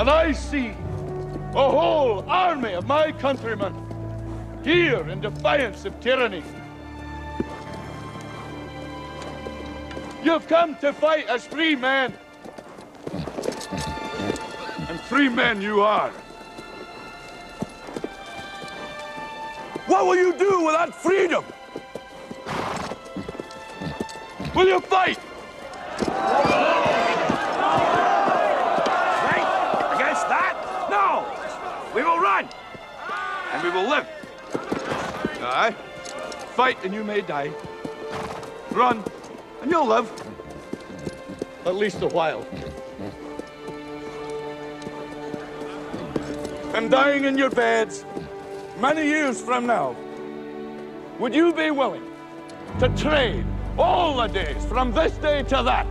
and I see a whole army of my countrymen here in defiance of tyranny. You've come to fight as free men. And free men you are. What will you do with that freedom? Will you? Fight against that? No! We will run! And we will live. Aye. Fight and you may die. Run and you'll live. At least a while. And dying in your beds many years from now, would you be willing to trade all the days from this day to that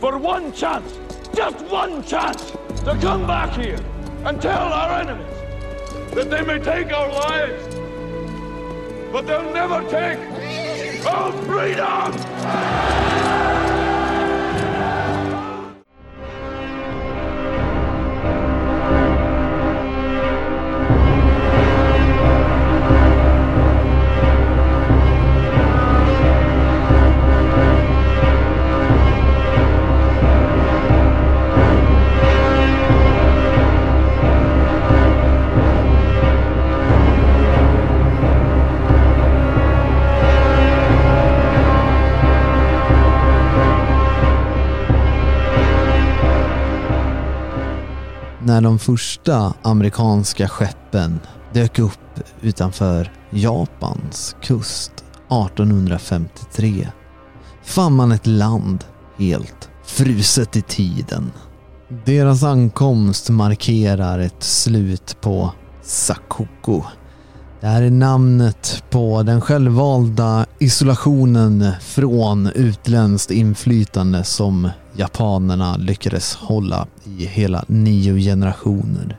for one chance, just one chance, to come back here and tell our enemies that they may take our lives, but they'll never take our freedom! När de första amerikanska skeppen dök upp utanför Japans kust 1853 fann man ett land helt fruset i tiden. Deras ankomst markerar ett slut på Sakoko. Det här är namnet på den självvalda isolationen från utländskt inflytande som japanerna lyckades hålla i hela nio generationer.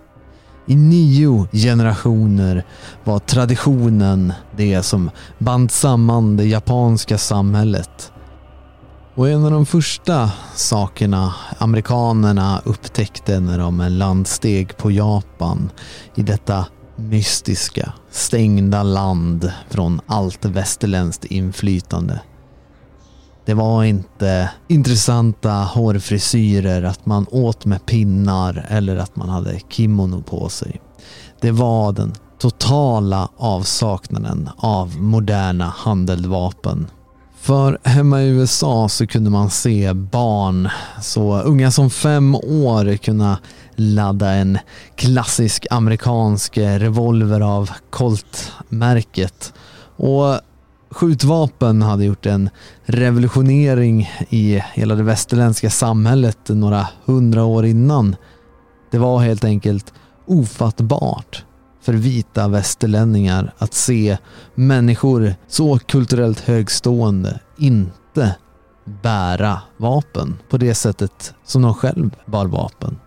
I nio generationer var traditionen det som band samman det japanska samhället. Och en av de första sakerna amerikanerna upptäckte när de landsteg på Japan i detta mystiska, stängda land från allt västerländskt inflytande det var inte intressanta hårfrisyrer, att man åt med pinnar eller att man hade kimono på sig. Det var den totala avsaknaden av moderna handeldvapen. För hemma i USA så kunde man se barn så unga som fem år kunna ladda en klassisk amerikansk eh, revolver av Colt-märket. Och skjutvapen hade gjort en revolutionering i hela det västerländska samhället några hundra år innan. Det var helt enkelt ofattbart för vita västerlänningar att se människor så kulturellt högstående inte bära vapen på det sättet som de själv bar vapen.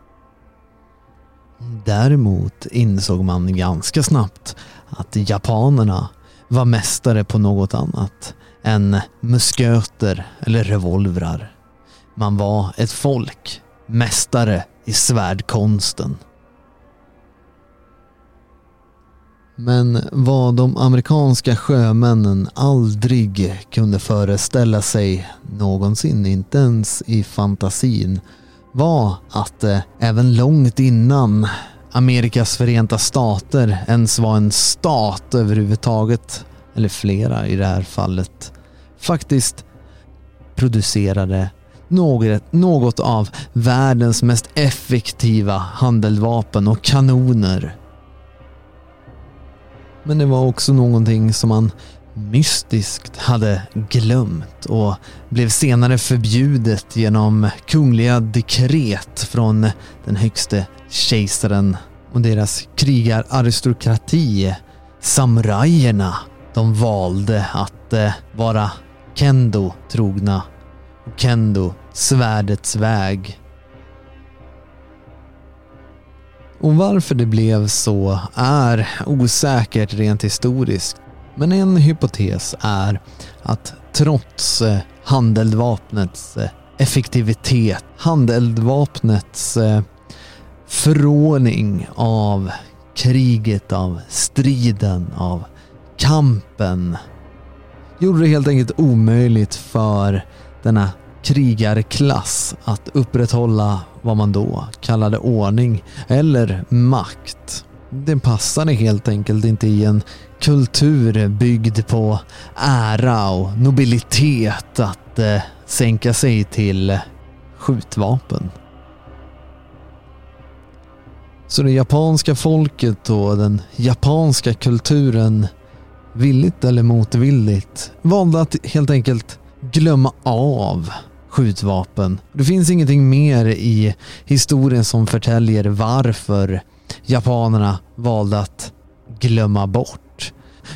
Däremot insåg man ganska snabbt att japanerna var mästare på något annat än musköter eller revolvrar. Man var ett folk, mästare i svärdkonsten. Men vad de amerikanska sjömännen aldrig kunde föreställa sig någonsin, inte ens i fantasin, var att eh, även långt innan Amerikas förenta stater ens var en stat överhuvudtaget, eller flera i det här fallet, faktiskt producerade något, något av världens mest effektiva handeldvapen och kanoner. Men det var också någonting som man mystiskt hade glömt och blev senare förbjudet genom kungliga dekret från den högste kejsaren och deras krigararistokrati, samurajerna, de valde att eh, vara kendo trogna. Kendo, svärdets väg. Och varför det blev så är osäkert rent historiskt. Men en hypotes är att trots eh, handeldvapnets eh, effektivitet, handeldvapnets eh, förråning av kriget, av striden, av kampen gjorde det helt enkelt omöjligt för denna krigarklass att upprätthålla vad man då kallade ordning eller makt. Det passade helt enkelt inte i en kultur byggd på ära och nobilitet att eh, sänka sig till skjutvapen. Så det japanska folket och den japanska kulturen villigt eller motvilligt valde att helt enkelt glömma av skjutvapen. Det finns ingenting mer i historien som förtäljer varför japanerna valde att glömma bort.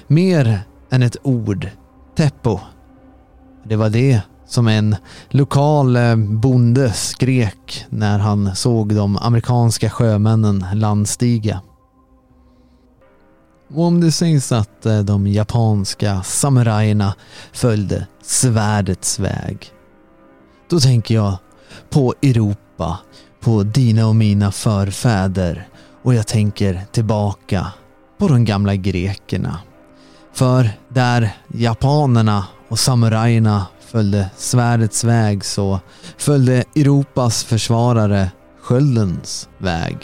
Mer än ett ord. Teppo. Det var det som en lokal eh, bonde skrek när han såg de amerikanska sjömännen landstiga. Och om det sägs att eh, de japanska samurajerna följde svärdets väg, då tänker jag på Europa, på dina och mina förfäder och jag tänker tillbaka på de gamla grekerna. För där japanerna och samurajerna följde svärdets väg så följde Europas försvarare sköldens väg.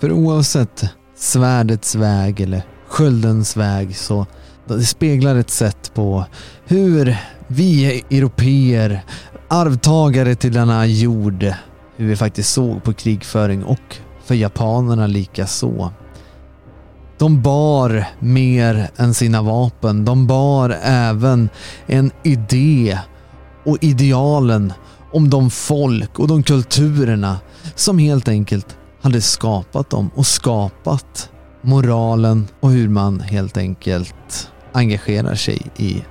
För oavsett svärdets väg eller sköldens väg så det speglar ett sätt på hur vi europeer, arvtagare till denna jord, hur vi faktiskt såg på krigföring och för japanerna lika så. De bar mer än sina vapen. De bar även en idé och idealen om de folk och de kulturerna som helt enkelt hade skapat dem och skapat moralen och hur man helt enkelt engagerar sig i,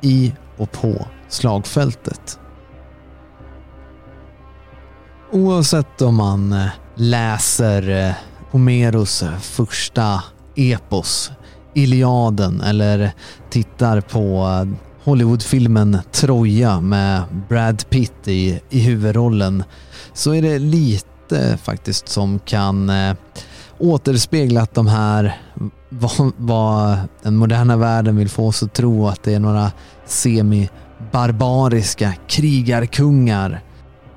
i och på slagfältet. Oavsett om man läser eh, Homeros första epos, Iliaden, eller tittar på eh, Hollywoodfilmen Troja med Brad Pitt i, i huvudrollen så är det lite lite faktiskt som kan eh, återspegla att de här vad, vad den moderna världen vill få oss att tro att det är några semi-barbariska krigarkungar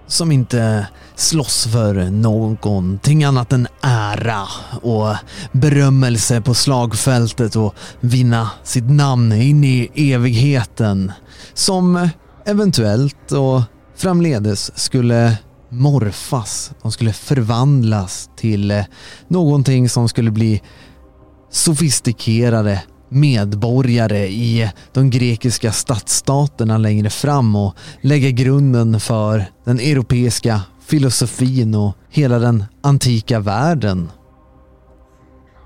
som inte slåss för någonting annat än ära och berömmelse på slagfältet och vinna sitt namn in i evigheten. Som eventuellt och framledes skulle morfas. De skulle förvandlas till någonting som skulle bli sofistikerade medborgare i de grekiska stadsstaterna längre fram och lägga grunden för den europeiska filosofin och hela den antika världen.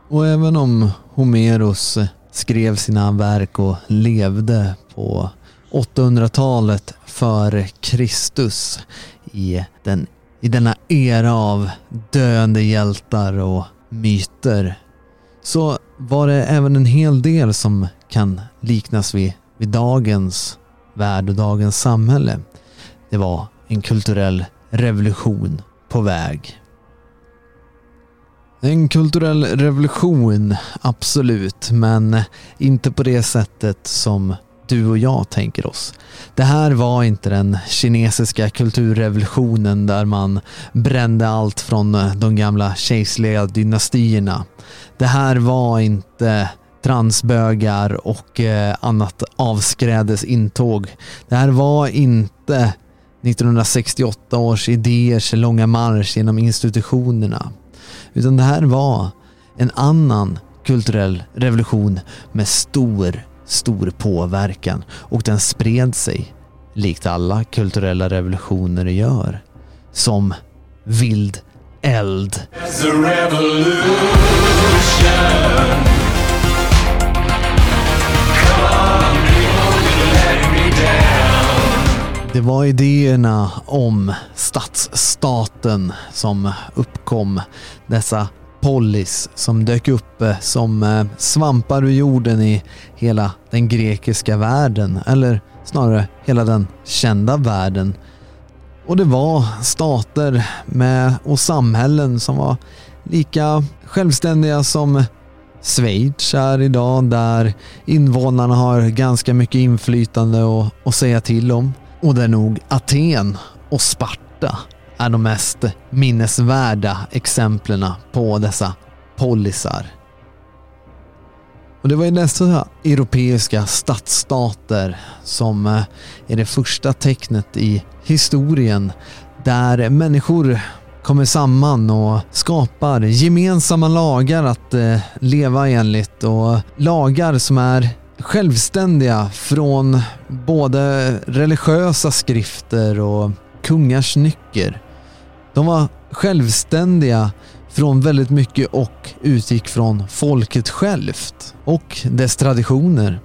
Och även om Homeros skrev sina verk och levde på 800-talet före Kristus i, den, i denna era av döende hjältar och myter så var det även en hel del som kan liknas vid, vid dagens värld och dagens samhälle. Det var en kulturell revolution på väg. En kulturell revolution, absolut, men inte på det sättet som du och jag tänker oss. Det här var inte den kinesiska kulturrevolutionen där man brände allt från de gamla kejserliga dynastierna. Det här var inte transbögar och eh, annat avskrädes intåg. Det här var inte 1968 års idéers långa marsch genom institutionerna. Utan det här var en annan kulturell revolution med stor stor påverkan och den spred sig, likt alla kulturella revolutioner gör, som vild eld. Det var idéerna om stadsstaten som uppkom. Dessa polis som dök upp eh, som eh, svampar ur jorden i hela den grekiska världen, eller snarare hela den kända världen. Och det var stater med, och samhällen som var lika självständiga som Schweiz är idag där invånarna har ganska mycket inflytande och, och säga till om. Och där nog Aten och Sparta är de mest minnesvärda exemplen på dessa polisar. Och det var ju dessa europeiska stadsstater som eh, är det första tecknet i historien där människor kommer samman och skapar gemensamma lagar att eh, leva enligt och lagar som är självständiga från både religiösa skrifter och kungars nycker. De var självständiga från väldigt mycket och utgick från folket självt och dess traditioner.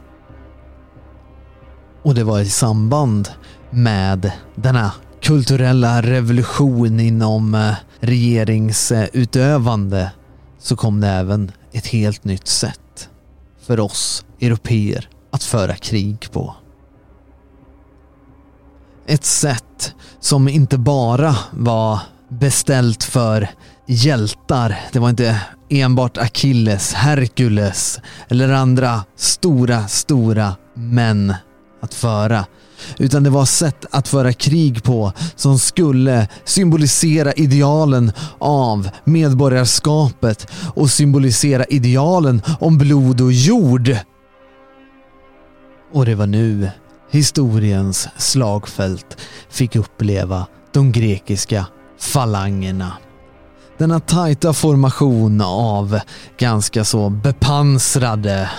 Och det var i samband med denna kulturella revolution inom eh, regeringsutövande så kom det även ett helt nytt sätt för oss europeer att föra krig på. Ett sätt som inte bara var beställt för hjältar. Det var inte enbart Achilles, Herkules eller andra stora, stora män att föra. Utan det var sätt att föra krig på som skulle symbolisera idealen av medborgarskapet och symbolisera idealen om blod och jord. Och det var nu historiens slagfält fick uppleva de grekiska falangerna. Denna tajta formation av ganska så bepansrade,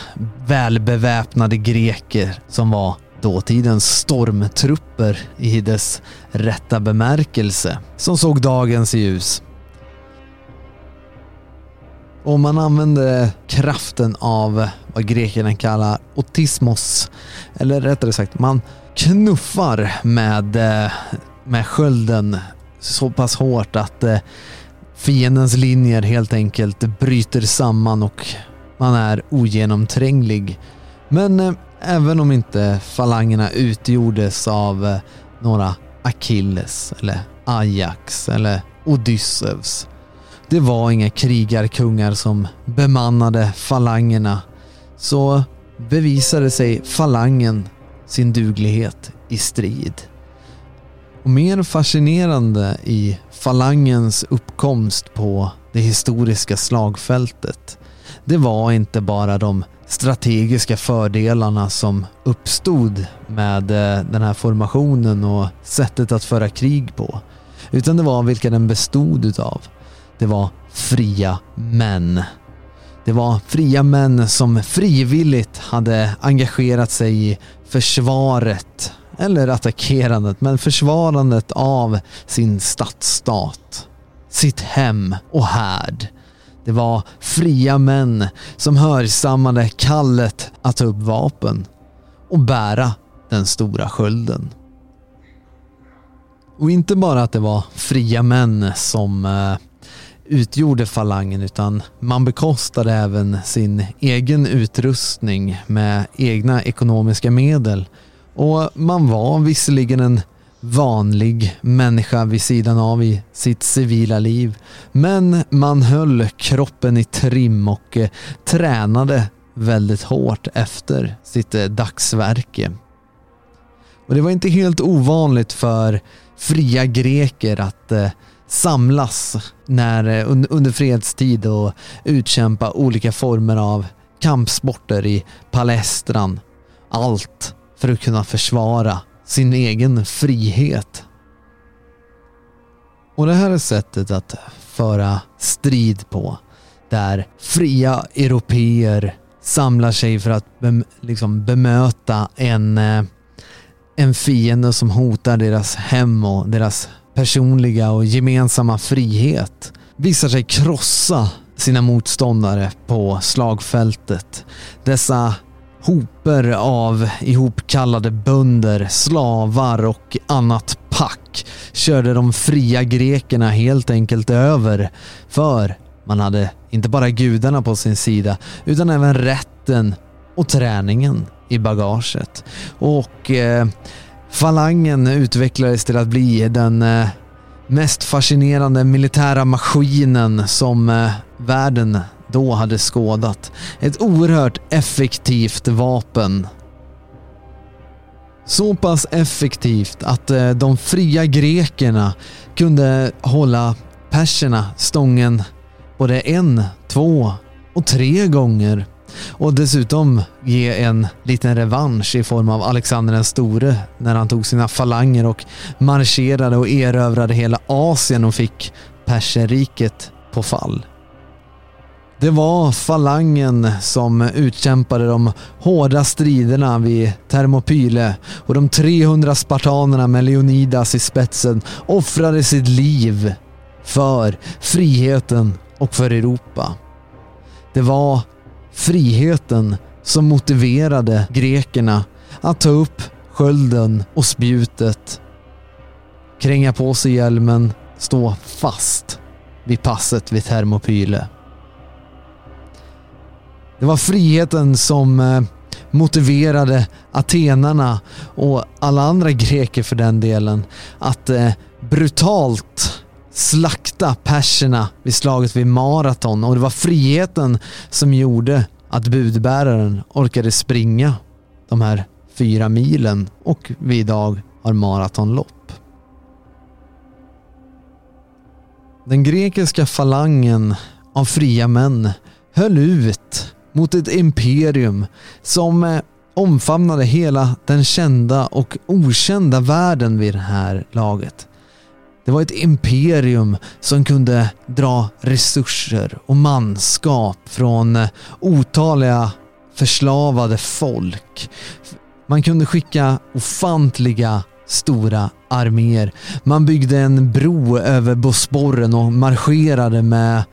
välbeväpnade greker som var dåtidens stormtrupper i dess rätta bemärkelse som såg dagens ljus. Och man använde kraften av vad grekerna kallar otismos, eller rättare sagt man knuffar med, eh, med skölden så pass hårt att eh, fiendens linjer helt enkelt bryter samman och man är ogenomtränglig. Men eh, även om inte falangerna utgjordes av eh, några Achilles eller Ajax eller Odysseus. Det var inga krigarkungar som bemannade falangerna. Så bevisade sig falangen sin duglighet i strid. Och mer fascinerande i falangens uppkomst på det historiska slagfältet, det var inte bara de strategiska fördelarna som uppstod med eh, den här formationen och sättet att föra krig på. Utan det var vilka den bestod utav. Det var fria män. Det var fria män som frivilligt hade engagerat sig i försvaret, eller attackerandet, men försvarandet av sin stadsstat, sitt hem och härd det var fria män som hörsammade kallet att ta upp vapen och bära den stora skölden. Och inte bara att det var fria män som eh, utgjorde falangen utan man bekostade även sin egen utrustning med egna ekonomiska medel. Och man var visserligen en vanlig människa vid sidan av i sitt civila liv. Men man höll kroppen i trim och eh, tränade väldigt hårt efter sitt eh, dagsverke. Och det var inte helt ovanligt för fria greker att eh, samlas när, eh, under fredstid och utkämpa olika former av kampsporter i palestran. Allt för att kunna försvara sin egen frihet. Och det här är sättet att föra strid på. Där fria europeer samlar sig för att bem liksom bemöta en, eh, en fiende som hotar deras hem och deras personliga och gemensamma frihet. Visar sig krossa sina motståndare på slagfältet. Dessa Hoper av ihopkallade bönder, slavar och annat pack körde de fria grekerna helt enkelt över. För man hade inte bara gudarna på sin sida utan även rätten och träningen i bagaget. Och eh, Falangen utvecklades till att bli den eh, mest fascinerande militära maskinen som eh, världen då hade skådat. Ett oerhört effektivt vapen. Så pass effektivt att eh, de fria grekerna kunde hålla perserna stången både en, två och tre gånger och dessutom ge en liten revansch i form av Alexander den store när han tog sina falanger och marscherade och erövrade hela Asien och fick perserriket på fall. Det var falangen som utkämpade de hårda striderna vid Thermopyle och de 300 spartanerna med Leonidas i spetsen offrade sitt liv för friheten och för Europa. Det var friheten som motiverade grekerna att ta upp skölden och spjutet, kränga på sig hjälmen, stå fast vid passet vid Thermopyle. Det var friheten som eh, motiverade atenarna och alla andra greker för den delen att eh, brutalt slakta perserna vid slaget vid Maraton och det var friheten som gjorde att budbäraren orkade springa de här fyra milen och vi idag har maratonlopp. Den grekiska falangen av fria män höll ut mot ett imperium som eh, omfamnade hela den kända och okända världen vid det här laget. Det var ett imperium som kunde dra resurser och manskap från eh, otaliga förslavade folk. Man kunde skicka ofantliga stora arméer. Man byggde en bro över Bosporen och marscherade med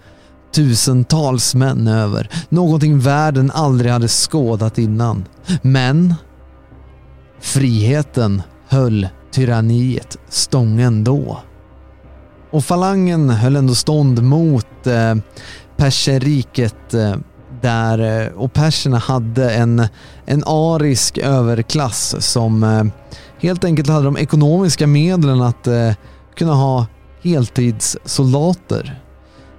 tusentals män över. Någonting världen aldrig hade skådat innan. Men friheten höll tyranniet stången då. Och falangen höll ändå stånd mot eh, perserriket eh, där eh, och perserna hade en, en arisk överklass som eh, helt enkelt hade de ekonomiska medlen att eh, kunna ha heltidssoldater.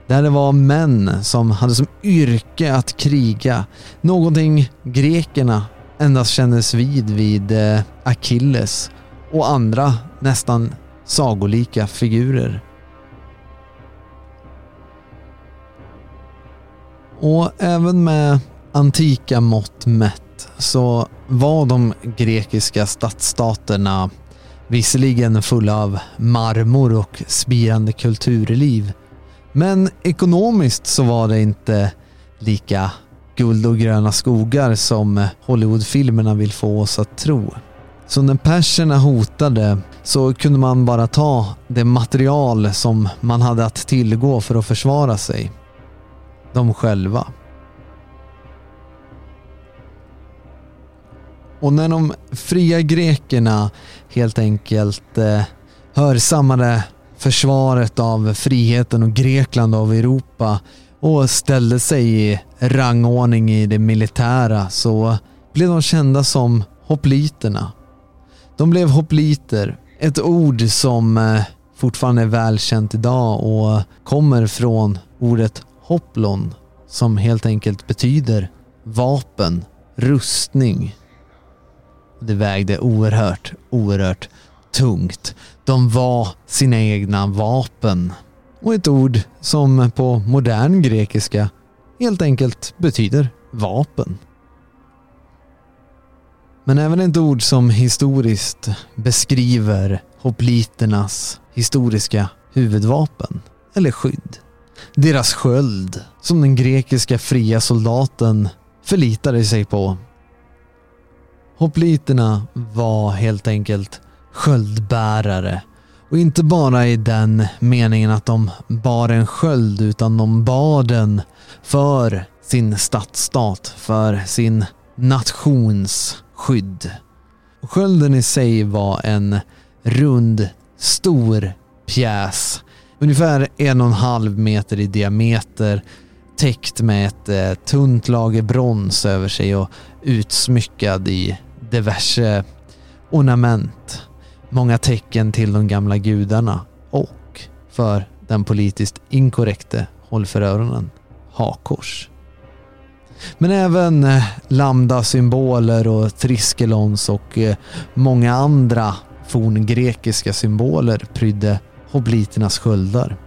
Där det var män som hade som yrke att kriga. Någonting grekerna endast kändes vid vid eh, Achilles och andra nästan sagolika figurer. Och även med antika mått mätt så var de grekiska stadsstaterna visserligen fulla av marmor och spirande kulturliv. Men ekonomiskt så var det inte lika guld och gröna skogar som Hollywoodfilmerna vill få oss att tro. Så när perserna hotade så kunde man bara ta det material som man hade att tillgå för att försvara sig de själva. Och när de fria grekerna helt enkelt eh, hörsammade försvaret av friheten och Grekland av Europa och ställde sig i rangordning i det militära så blev de kända som hopliterna. De blev hopliter, ett ord som eh, fortfarande är välkänt idag och kommer från ordet Hoplon som helt enkelt betyder vapen, rustning. Det vägde oerhört, oerhört tungt. De var sina egna vapen. Och ett ord som på modern grekiska helt enkelt betyder vapen. Men även ett ord som historiskt beskriver hopliternas historiska huvudvapen eller skydd. Deras sköld, som den grekiska fria soldaten förlitade sig på. Hopliterna var helt enkelt sköldbärare. Och inte bara i den meningen att de bar en sköld utan de bar den för sin stadsstat, för sin nations skydd. Och skölden i sig var en rund, stor pjäs ungefär en och en halv meter i diameter täckt med ett eh, tunt lager brons över sig och utsmyckad i diverse ornament många tecken till de gamla gudarna och för den politiskt inkorrekte, håll för öronen, hakors. Men även eh, lambda-symboler och triskelons och eh, många andra forngrekiska symboler prydde hobliternas sköldar.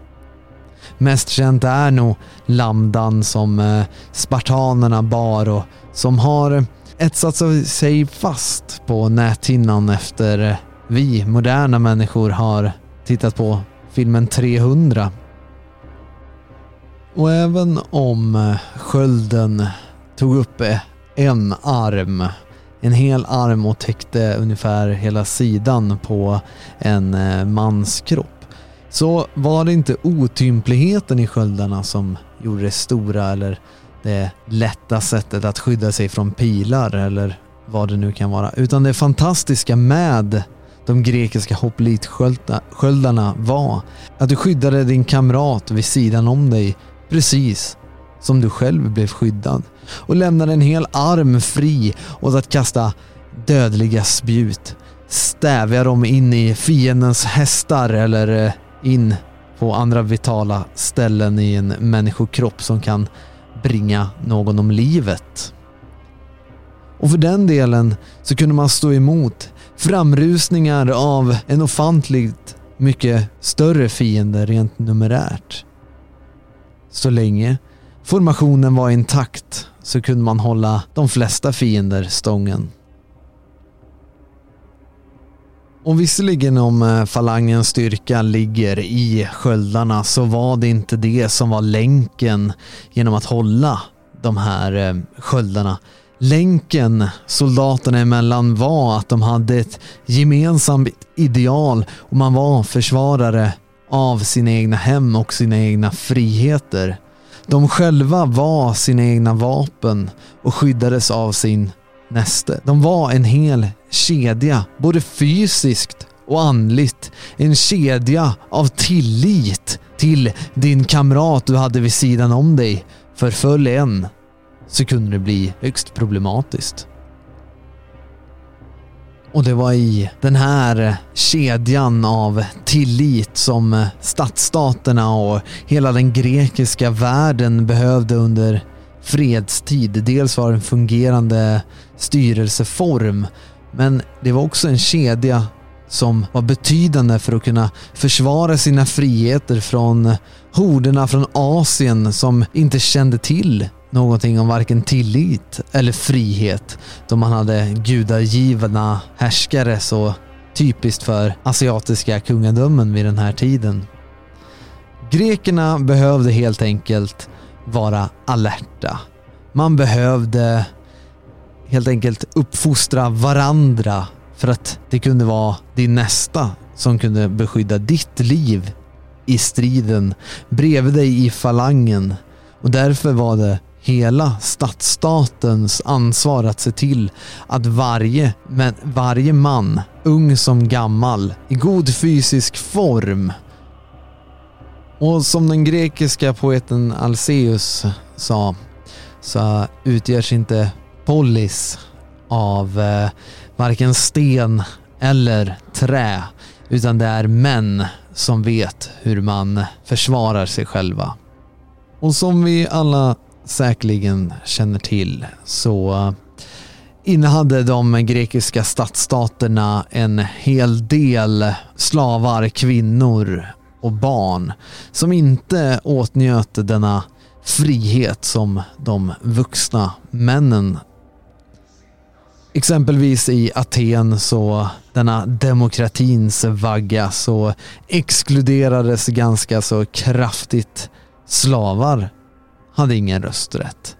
Mest känt är nog lambdan som eh, spartanerna bar och som har etsat sig fast på näthinnan efter vi moderna människor har tittat på filmen 300. Och även om eh, skölden tog upp eh, en arm, en hel arm och täckte ungefär hela sidan på en eh, mans kropp, så var det inte otympligheten i sköldarna som gjorde det stora eller det lätta sättet att skydda sig från pilar eller vad det nu kan vara. Utan det fantastiska med de grekiska hoplitsköldarna var att du skyddade din kamrat vid sidan om dig precis som du själv blev skyddad och lämnade en hel arm fri åt att kasta dödliga spjut. Stävja dem in i fiendens hästar eller eh, in på andra vitala ställen i en människokropp som kan bringa någon om livet. Och för den delen så kunde man stå emot framrusningar av en ofantligt mycket större fiende rent numerärt. Så länge formationen var intakt så kunde man hålla de flesta fiender stången. Och visserligen om eh, falangens styrka ligger i sköldarna så var det inte det som var länken genom att hålla de här eh, sköldarna. Länken soldaterna emellan var att de hade ett gemensamt ideal och man var försvarare av sina egna hem och sina egna friheter. De själva var sina egna vapen och skyddades av sin näste. De var en hel kedja, både fysiskt och andligt. En kedja av tillit till din kamrat du hade vid sidan om dig. Förfölj en så kunde det bli högst problematiskt. Och det var i den här kedjan av tillit som stadsstaterna och hela den grekiska världen behövde under fredstid. Dels var det en fungerande styrelseform men det var också en kedja som var betydande för att kunna försvara sina friheter från horderna från Asien som inte kände till någonting om varken tillit eller frihet då man hade gudagivna härskare så typiskt för asiatiska kungadömen vid den här tiden. Grekerna behövde helt enkelt vara alerta. Man behövde helt enkelt uppfostra varandra för att det kunde vara din nästa som kunde beskydda ditt liv i striden bredvid dig i falangen och därför var det hela stadsstatens ansvar att se till att varje, men varje man, ung som gammal, i god fysisk form och som den grekiska poeten Alceus sa så utgörs inte polis av eh, varken sten eller trä utan det är män som vet hur man försvarar sig själva. Och som vi alla säkerligen känner till så eh, innehade de grekiska stadsstaterna en hel del slavar, kvinnor och barn som inte åtnjöt denna frihet som de vuxna männen. Exempelvis i Aten så denna demokratins vagga så exkluderades ganska så kraftigt slavar hade ingen rösträtt.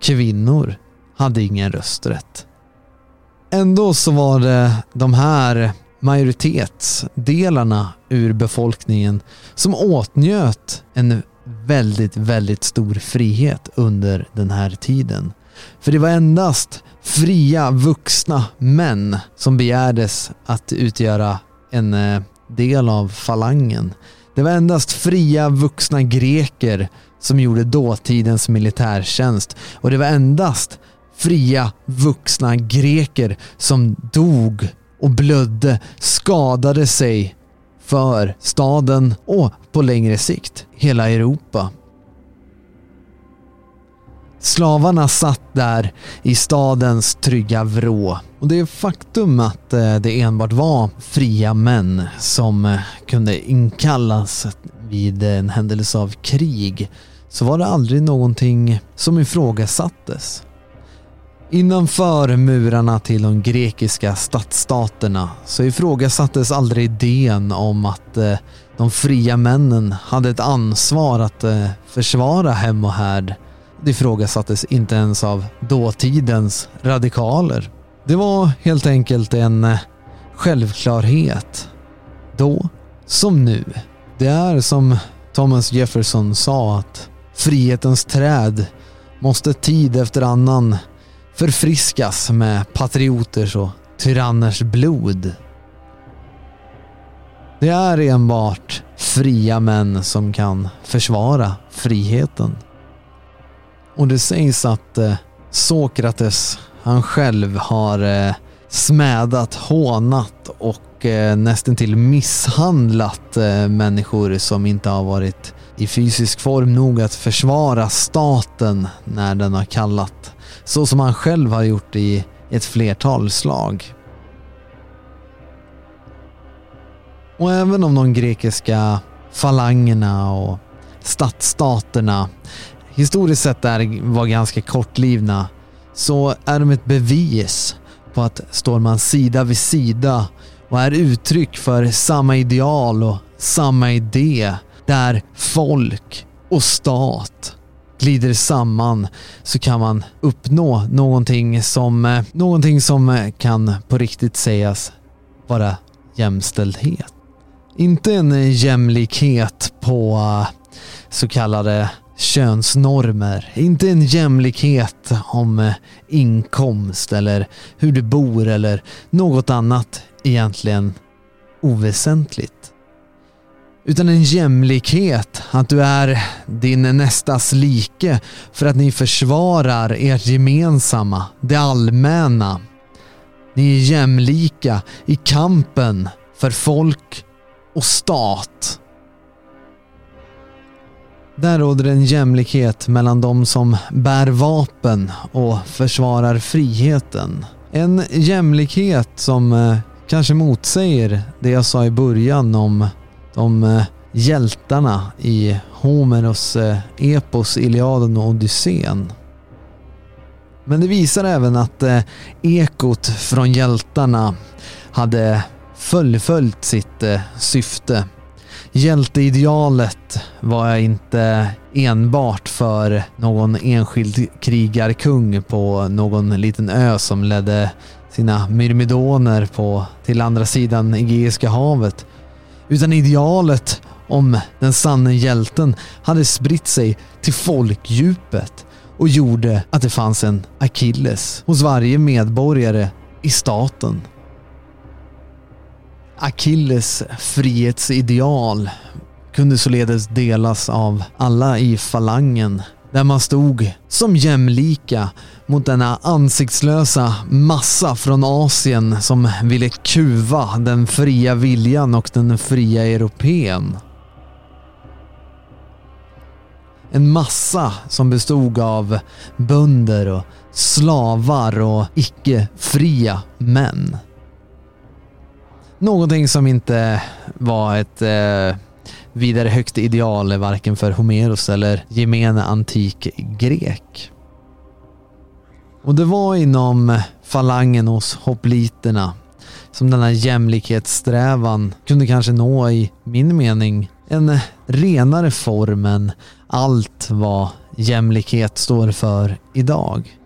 Kvinnor hade ingen rösträtt. Ändå så var det de här majoritetsdelarna ur befolkningen som åtnjöt en väldigt, väldigt stor frihet under den här tiden. För det var endast fria vuxna män som begärdes att utgöra en eh, del av falangen. Det var endast fria vuxna greker som gjorde dåtidens militärtjänst och det var endast fria vuxna greker som dog och blödde, skadade sig för staden och på längre sikt hela Europa. Slavarna satt där i stadens trygga vrå. Och det faktum att eh, det enbart var fria män som eh, kunde inkallas vid en händelse av krig. Så var det aldrig någonting som ifrågasattes. Innanför murarna till de grekiska stadsstaterna så ifrågasattes aldrig idén om att eh, de fria männen hade ett ansvar att försvara hem och härd det ifrågasattes inte ens av dåtidens radikaler. Det var helt enkelt en eh, självklarhet. Då som nu. Det är som Thomas Jefferson sa att frihetens träd måste tid efter annan förfriskas med patrioters och tyranners blod. Det är enbart fria män som kan försvara friheten. Och det sägs att eh, Sokrates, han själv har eh, smädat, hånat och eh, nästan misshandlat eh, människor som inte har varit i fysisk form nog att försvara staten när den har kallat. Så som han själv har gjort i ett flertal slag. Och även om de grekiska falangerna och stadsstaterna historiskt sett är, var ganska kortlivna så är de ett bevis på att står man sida vid sida och är uttryck för samma ideal och samma idé där folk och stat glider samman så kan man uppnå någonting som, eh, någonting som eh, kan på riktigt sägas vara jämställdhet. Inte en jämlikhet på eh, så kallade könsnormer, inte en jämlikhet om eh, inkomst eller hur du bor eller något annat egentligen oväsentligt. Utan en jämlikhet, att du är din nästas like för att ni försvarar ert gemensamma, det allmänna. Ni är jämlika i kampen för folk och stat. Där råder en jämlikhet mellan de som bär vapen och försvarar friheten. En jämlikhet som eh, kanske motsäger det jag sa i början om de eh, hjältarna i Homeros eh, epos Iliaden och Odysseen. Men det visar även att ekot från hjältarna hade fullföljt sitt syfte Hjälteidealet var inte enbart för någon enskild krigarkung på någon liten ö som ledde sina myrmidoner på till andra sidan Egeiska havet. Utan idealet om den sanne hjälten hade spritt sig till folkdjupet och gjorde att det fanns en Achilles hos varje medborgare i staten. Achilles frihetsideal kunde således delas av alla i falangen där man stod som jämlika mot denna ansiktslösa massa från Asien som ville kuva den fria viljan och den fria europeen. En massa som bestod av bönder och slavar och icke-fria män. Någonting som inte var ett eh, vidare högt ideal varken för Homeros eller gemene antik grek. Och det var inom falangen hos hopliterna som denna jämlikhetssträvan kunde kanske nå i min mening en renare form än allt vad jämlikhet står för idag.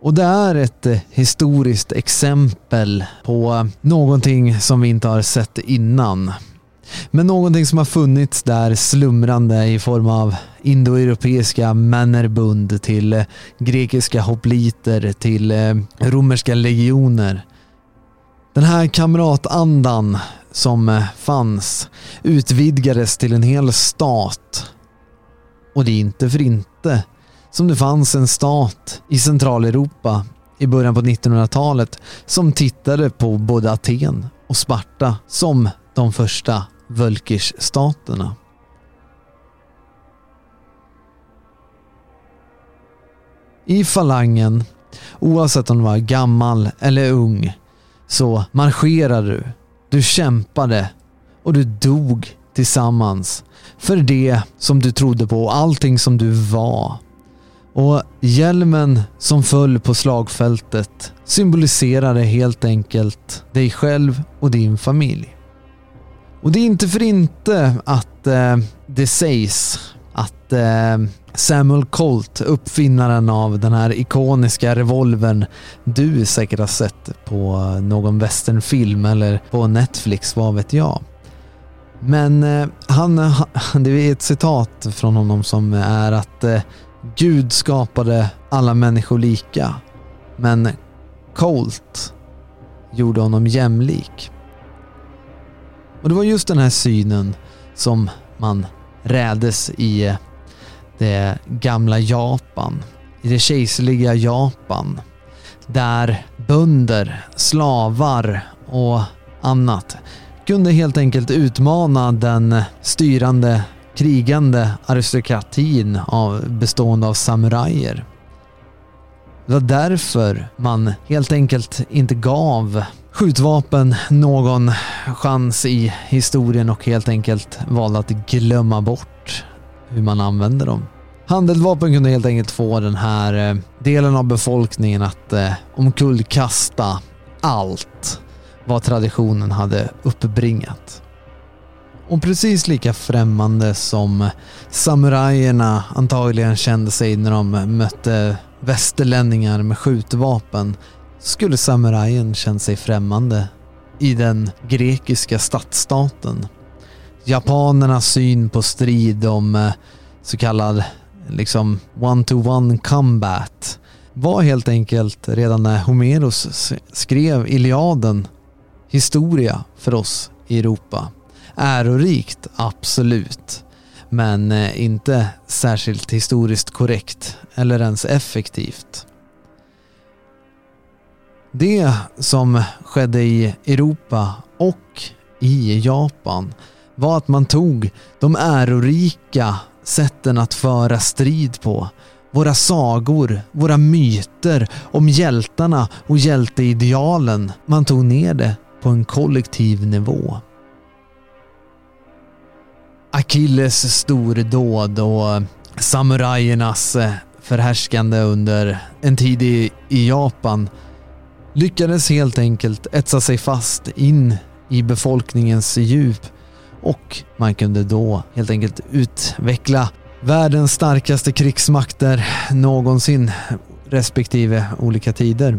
Och det är ett eh, historiskt exempel på någonting som vi inte har sett innan. Men någonting som har funnits där slumrande i form av indoeuropeiska männerbund till eh, grekiska hopliter till eh, romerska legioner. Den här kamratandan som fanns utvidgades till en hel stat. Och det är inte för inte som det fanns en stat i Centraleuropa i början på 1900-talet som tittade på både Aten och Sparta som de första Völkersstaterna. I falangen, oavsett om du var gammal eller ung, så marscherade du. Du kämpade och du dog tillsammans för det som du trodde på och allting som du var. Och hjälmen som föll på slagfältet symboliserade helt enkelt dig själv och din familj. Och det är inte för inte att eh, det sägs att eh, Samuel Colt, uppfinnaren av den här ikoniska revolvern du säkert har sett på någon westernfilm eller på Netflix, vad vet jag. Men eh, han, det är ett citat från honom som är att eh, Gud skapade alla människor lika, men Colt gjorde honom jämlik. Och det var just den här synen som man rädes i det gamla Japan, i det kejserliga Japan, där bönder, slavar och annat kunde helt enkelt utmana den styrande krigande aristokratin av, bestående av samurajer. Det var därför man helt enkelt inte gav skjutvapen någon chans i historien och helt enkelt valde att glömma bort hur man använde dem. Handeldvapen kunde helt enkelt få den här eh, delen av befolkningen att eh, omkullkasta allt vad traditionen hade uppbringat. Och precis lika främmande som samurajerna antagligen kände sig när de mötte västerlänningar med skjutvapen skulle samurajen känt sig främmande i den grekiska stadsstaten. Japanernas syn på strid om eh, så kallad liksom one-to-one combat var helt enkelt redan när Homeros skrev Iliaden historia för oss i Europa. Ärorikt, absolut. Men eh, inte särskilt historiskt korrekt eller ens effektivt. Det som skedde i Europa och i Japan var att man tog de ärorika sätten att föra strid på. Våra sagor, våra myter om hjältarna och hjälteidealen. Man tog ner det på en kollektiv nivå. Achilles stordåd och samurajernas eh, förhärskande under en tid i, i Japan lyckades helt enkelt etsa sig fast in i befolkningens djup och man kunde då helt enkelt utveckla världens starkaste krigsmakter någonsin respektive olika tider.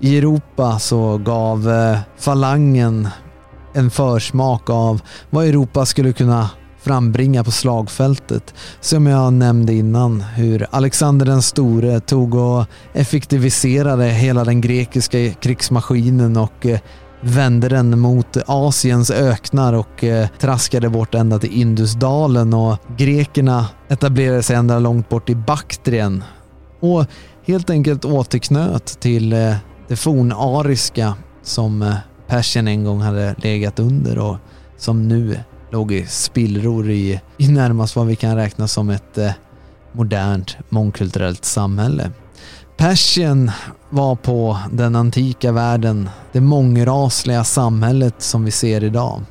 I Europa så gav eh, falangen en försmak av vad Europa skulle kunna frambringa på slagfältet. Som jag nämnde innan, hur Alexander den store tog och effektiviserade hela den grekiska krigsmaskinen och eh, vände den mot Asiens öknar och eh, traskade bort ända till Indusdalen och grekerna etablerade sig ända långt bort i Baktrien och helt enkelt återknöt till eh, det fornariska som Persien en gång hade legat under och som nu låg i spillror i, i närmast vad vi kan räkna som ett eh, modernt mångkulturellt samhälle. Persien var på den antika världen det mångrasliga samhället som vi ser idag.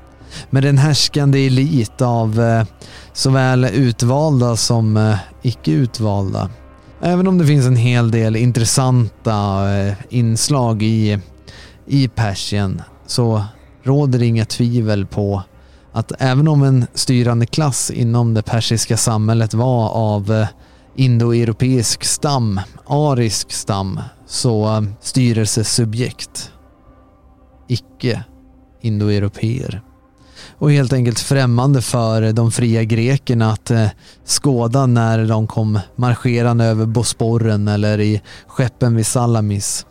Med en härskande elit av eh, såväl utvalda som eh, icke utvalda. Även om det finns en hel del intressanta eh, inslag i, i Persien så råder det inga tvivel på att även om en styrande klass inom det persiska samhället var av eh, indoeuropeisk stam, arisk stam, så eh, styrelsesubjekt icke indoeuropeer. Och helt enkelt främmande för de fria grekerna att eh, skåda när de kom marscherande över Bosporen eller i skeppen vid Salamis.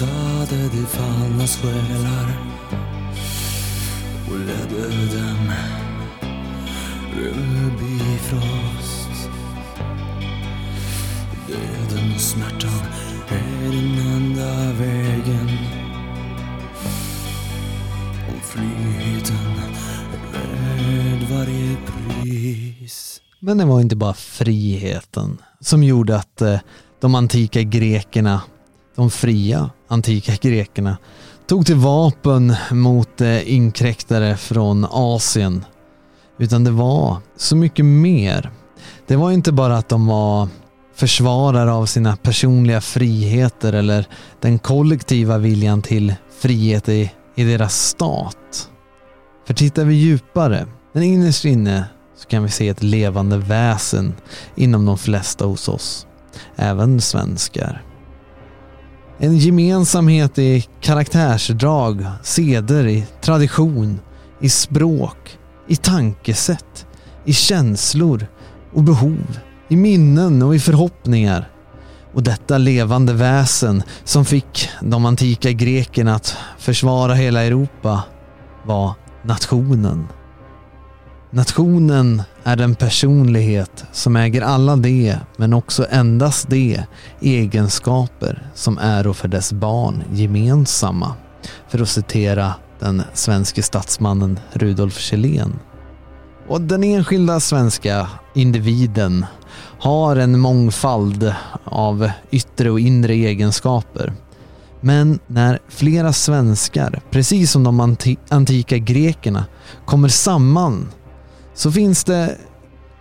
hotade de fallnas själar. Och ledde dem Rymmer frost. Döden och smärtan är den enda vägen. Och friheten värd varje pris. Men det var inte bara friheten som gjorde att eh, de antika grekerna, de fria, antika grekerna tog till vapen mot eh, inkräktare från Asien. Utan det var så mycket mer. Det var inte bara att de var försvarare av sina personliga friheter eller den kollektiva viljan till frihet i, i deras stat. För tittar vi djupare, men innerst inne, så kan vi se ett levande väsen inom de flesta hos oss. Även svenskar. En gemensamhet i karaktärsdrag, seder, i tradition, i språk, i tankesätt, i känslor och behov, i minnen och i förhoppningar. Och detta levande väsen som fick de antika grekerna att försvara hela Europa var nationen. Nationen är den personlighet som äger alla de, men också endast de, egenskaper som är för dess barn gemensamma. För att citera den svenske statsmannen Rudolf Kjellén. Och den enskilda svenska individen har en mångfald av yttre och inre egenskaper. Men när flera svenskar, precis som de anti antika grekerna, kommer samman så finns det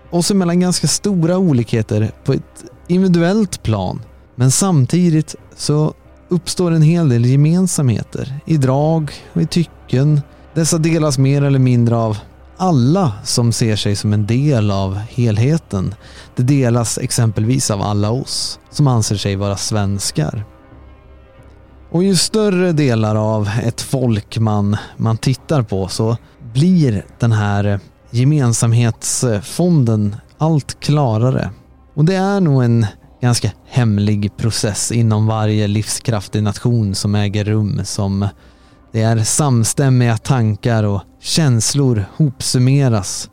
oss emellan ganska stora olikheter på ett individuellt plan. Men samtidigt så uppstår en hel del gemensamheter i drag och i tycken. Dessa delas mer eller mindre av alla som ser sig som en del av helheten. Det delas exempelvis av alla oss som anser sig vara svenskar. Och ju större delar av ett folk man, man tittar på så blir den här gemensamhetsfonden allt klarare. Och det är nog en ganska hemlig process inom varje livskraftig nation som äger rum som det är samstämmiga tankar och känslor hopsummeras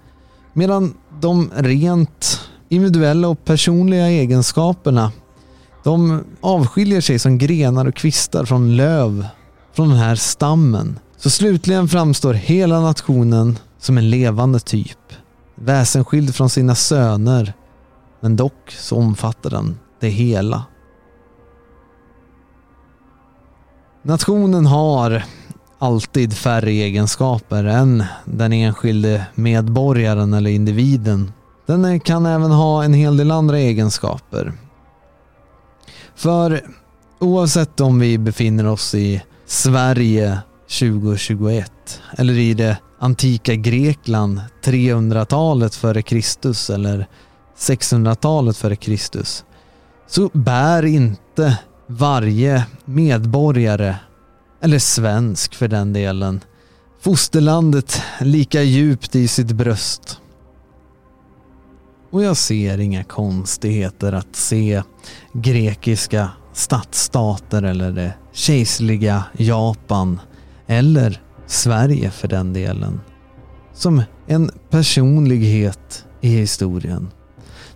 medan de rent individuella och personliga egenskaperna de avskiljer sig som grenar och kvistar från löv från den här stammen. Så slutligen framstår hela nationen som en levande typ. Väsensskild från sina söner. Men dock så omfattar den det hela. Nationen har alltid färre egenskaper än den enskilde medborgaren eller individen. Den kan även ha en hel del andra egenskaper. För oavsett om vi befinner oss i Sverige 2021 eller i det antika Grekland 300-talet före Kristus eller 600-talet före Kristus så bär inte varje medborgare, eller svensk för den delen, fosterlandet lika djupt i sitt bröst. Och jag ser inga konstigheter att se grekiska stadsstater eller det kejserliga Japan eller Sverige för den delen. Som en personlighet i historien.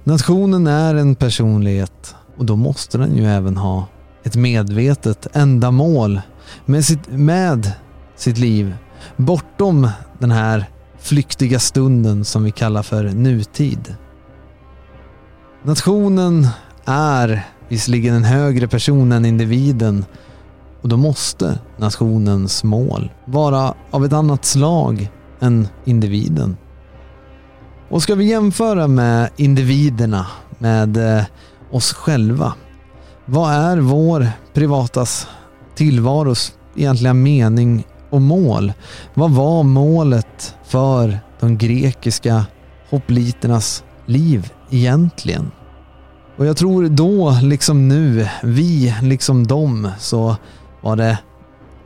Nationen är en personlighet och då måste den ju även ha ett medvetet ändamål med sitt, med sitt liv bortom den här flyktiga stunden som vi kallar för nutid. Nationen är visserligen en högre person än individen och då måste nationens mål vara av ett annat slag än individen. Och ska vi jämföra med individerna, med eh, oss själva. Vad är vår privatas tillvaros egentliga mening och mål? Vad var målet för de grekiska hopliternas liv egentligen? Och jag tror då, liksom nu, vi liksom dem, så var det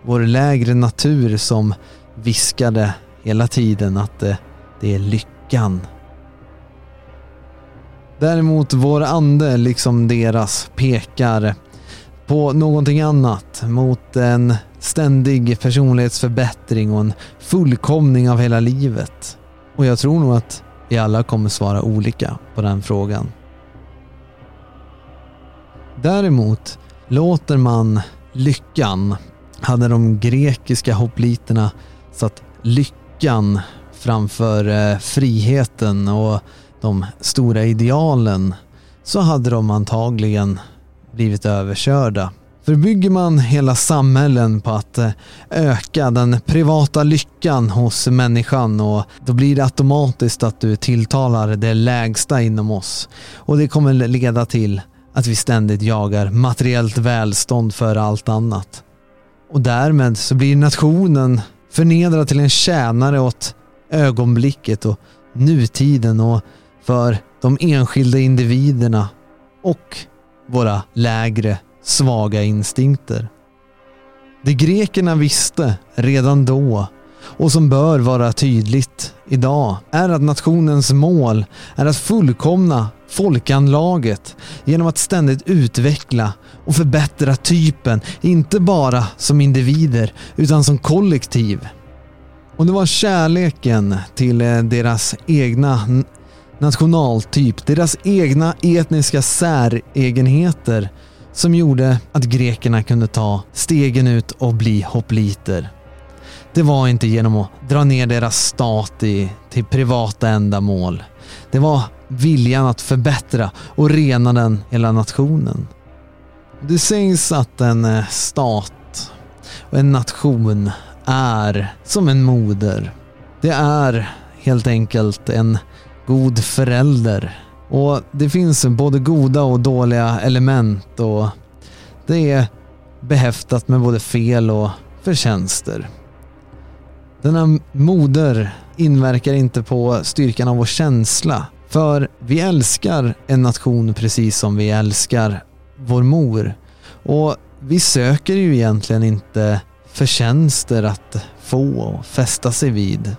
vår lägre natur som viskade hela tiden att det, det är lyckan. Däremot vår ande, liksom deras, pekar på någonting annat. Mot en ständig personlighetsförbättring och en fullkomning av hela livet. Och jag tror nog att vi alla kommer svara olika på den frågan. Däremot låter man lyckan, hade de grekiska hopliterna satt lyckan framför eh, friheten och de stora idealen så hade de antagligen blivit överkörda. För bygger man hela samhällen på att eh, öka den privata lyckan hos människan och då blir det automatiskt att du tilltalar det lägsta inom oss. Och det kommer leda till att vi ständigt jagar materiellt välstånd för allt annat. Och därmed så blir nationen förnedrad till en tjänare åt ögonblicket och nutiden och för de enskilda individerna och våra lägre svaga instinkter. Det grekerna visste redan då och som bör vara tydligt idag är att nationens mål är att fullkomna folkanlaget genom att ständigt utveckla och förbättra typen, inte bara som individer utan som kollektiv. Och det var kärleken till eh, deras egna nationaltyp, deras egna etniska säregenheter som gjorde att grekerna kunde ta stegen ut och bli hopliter. Det var inte genom att dra ner deras stat i, till privata ändamål. Det var viljan att förbättra och rena den hela nationen. Det sägs att en eh, stat och en nation är som en moder. Det är helt enkelt en god förälder. Och det finns både goda och dåliga element och det är behäftat med både fel och förtjänster. Denna moder inverkar inte på styrkan av vår känsla. För vi älskar en nation precis som vi älskar vår mor. Och vi söker ju egentligen inte förtjänster att få och fästa sig vid.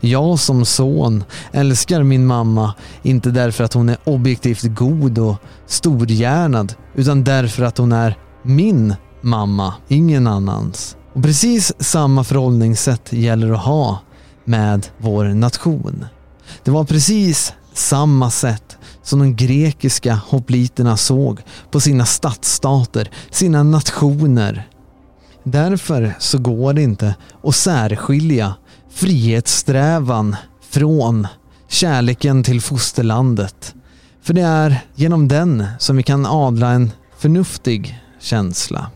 Jag som son älskar min mamma, inte därför att hon är objektivt god och storhjärnad, utan därför att hon är min mamma, ingen annans. Och precis samma förhållningssätt gäller att ha med vår nation. Det var precis samma sätt som de grekiska hopliterna såg på sina stadsstater, sina nationer. Därför så går det inte att särskilja frihetssträvan från kärleken till fosterlandet. För det är genom den som vi kan adla en förnuftig känsla.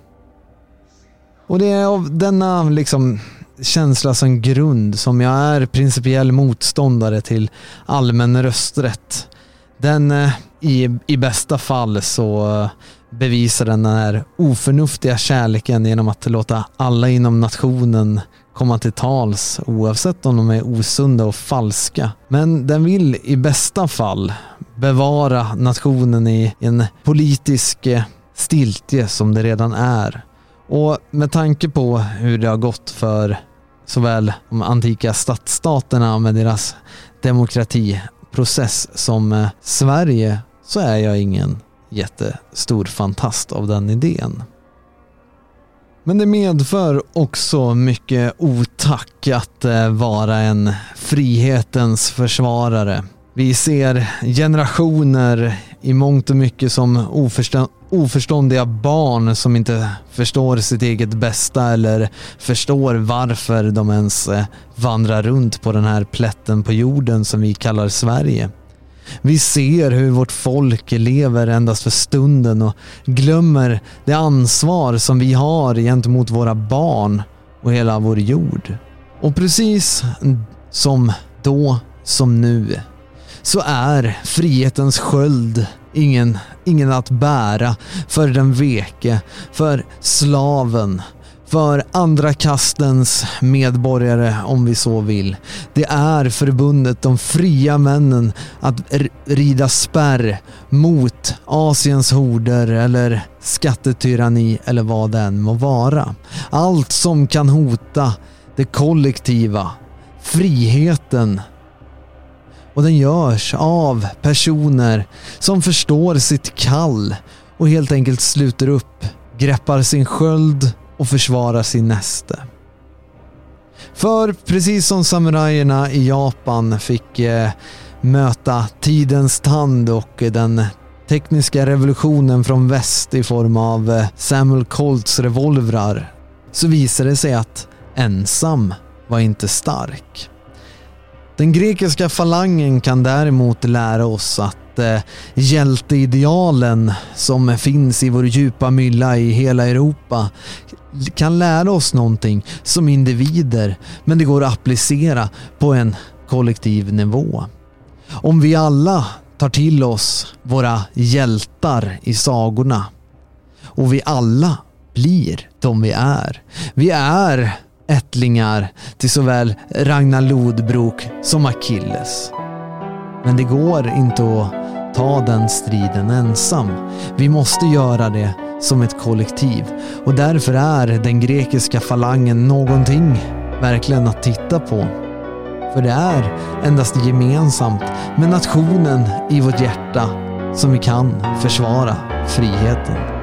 Och det är av denna liksom känsla som grund som jag är principiell motståndare till allmän rösträtt. Den eh, i, i bästa fall så eh, bevisar den den här oförnuftiga kärleken genom att låta alla inom nationen komma till tals oavsett om de är osunda och falska. Men den vill i bästa fall bevara nationen i en politisk eh, stiltje som det redan är. Och med tanke på hur det har gått för såväl de antika stadsstaterna med deras demokratiprocess som eh, Sverige så är jag ingen jättestor fantast av den idén. Men det medför också mycket otack att eh, vara en frihetens försvarare. Vi ser generationer i mångt och mycket som oförstå oförståndiga barn som inte förstår sitt eget bästa eller förstår varför de ens eh, vandrar runt på den här plätten på jorden som vi kallar Sverige. Vi ser hur vårt folk lever endast för stunden och glömmer det ansvar som vi har gentemot våra barn och hela vår jord. Och precis som då som nu så är frihetens sköld ingen, ingen att bära för den veke, för slaven, för andra kastens medborgare om vi så vill. Det är förbundet de fria männen att rida spärr mot Asiens horder eller skattetyranni eller vad det än må vara. Allt som kan hota det kollektiva, friheten och den görs av personer som förstår sitt kall och helt enkelt sluter upp, greppar sin sköld och försvarar sin näste. För precis som samurajerna i Japan fick eh, möta tidens tand och den tekniska revolutionen från väst i form av eh, Samuel Colts revolvrar så visade det sig att ensam var inte stark. Den grekiska falangen kan däremot lära oss att eh, hjälteidealen som finns i vår djupa mylla i hela Europa kan lära oss någonting som individer men det går att applicera på en kollektiv nivå. Om vi alla tar till oss våra hjältar i sagorna och vi alla blir de vi är. Vi är ättlingar till såväl Ragnar Lodbrok som Achilles. Men det går inte att ta den striden ensam. Vi måste göra det som ett kollektiv och därför är den grekiska falangen någonting verkligen att titta på. För det är endast gemensamt med nationen i vårt hjärta som vi kan försvara friheten.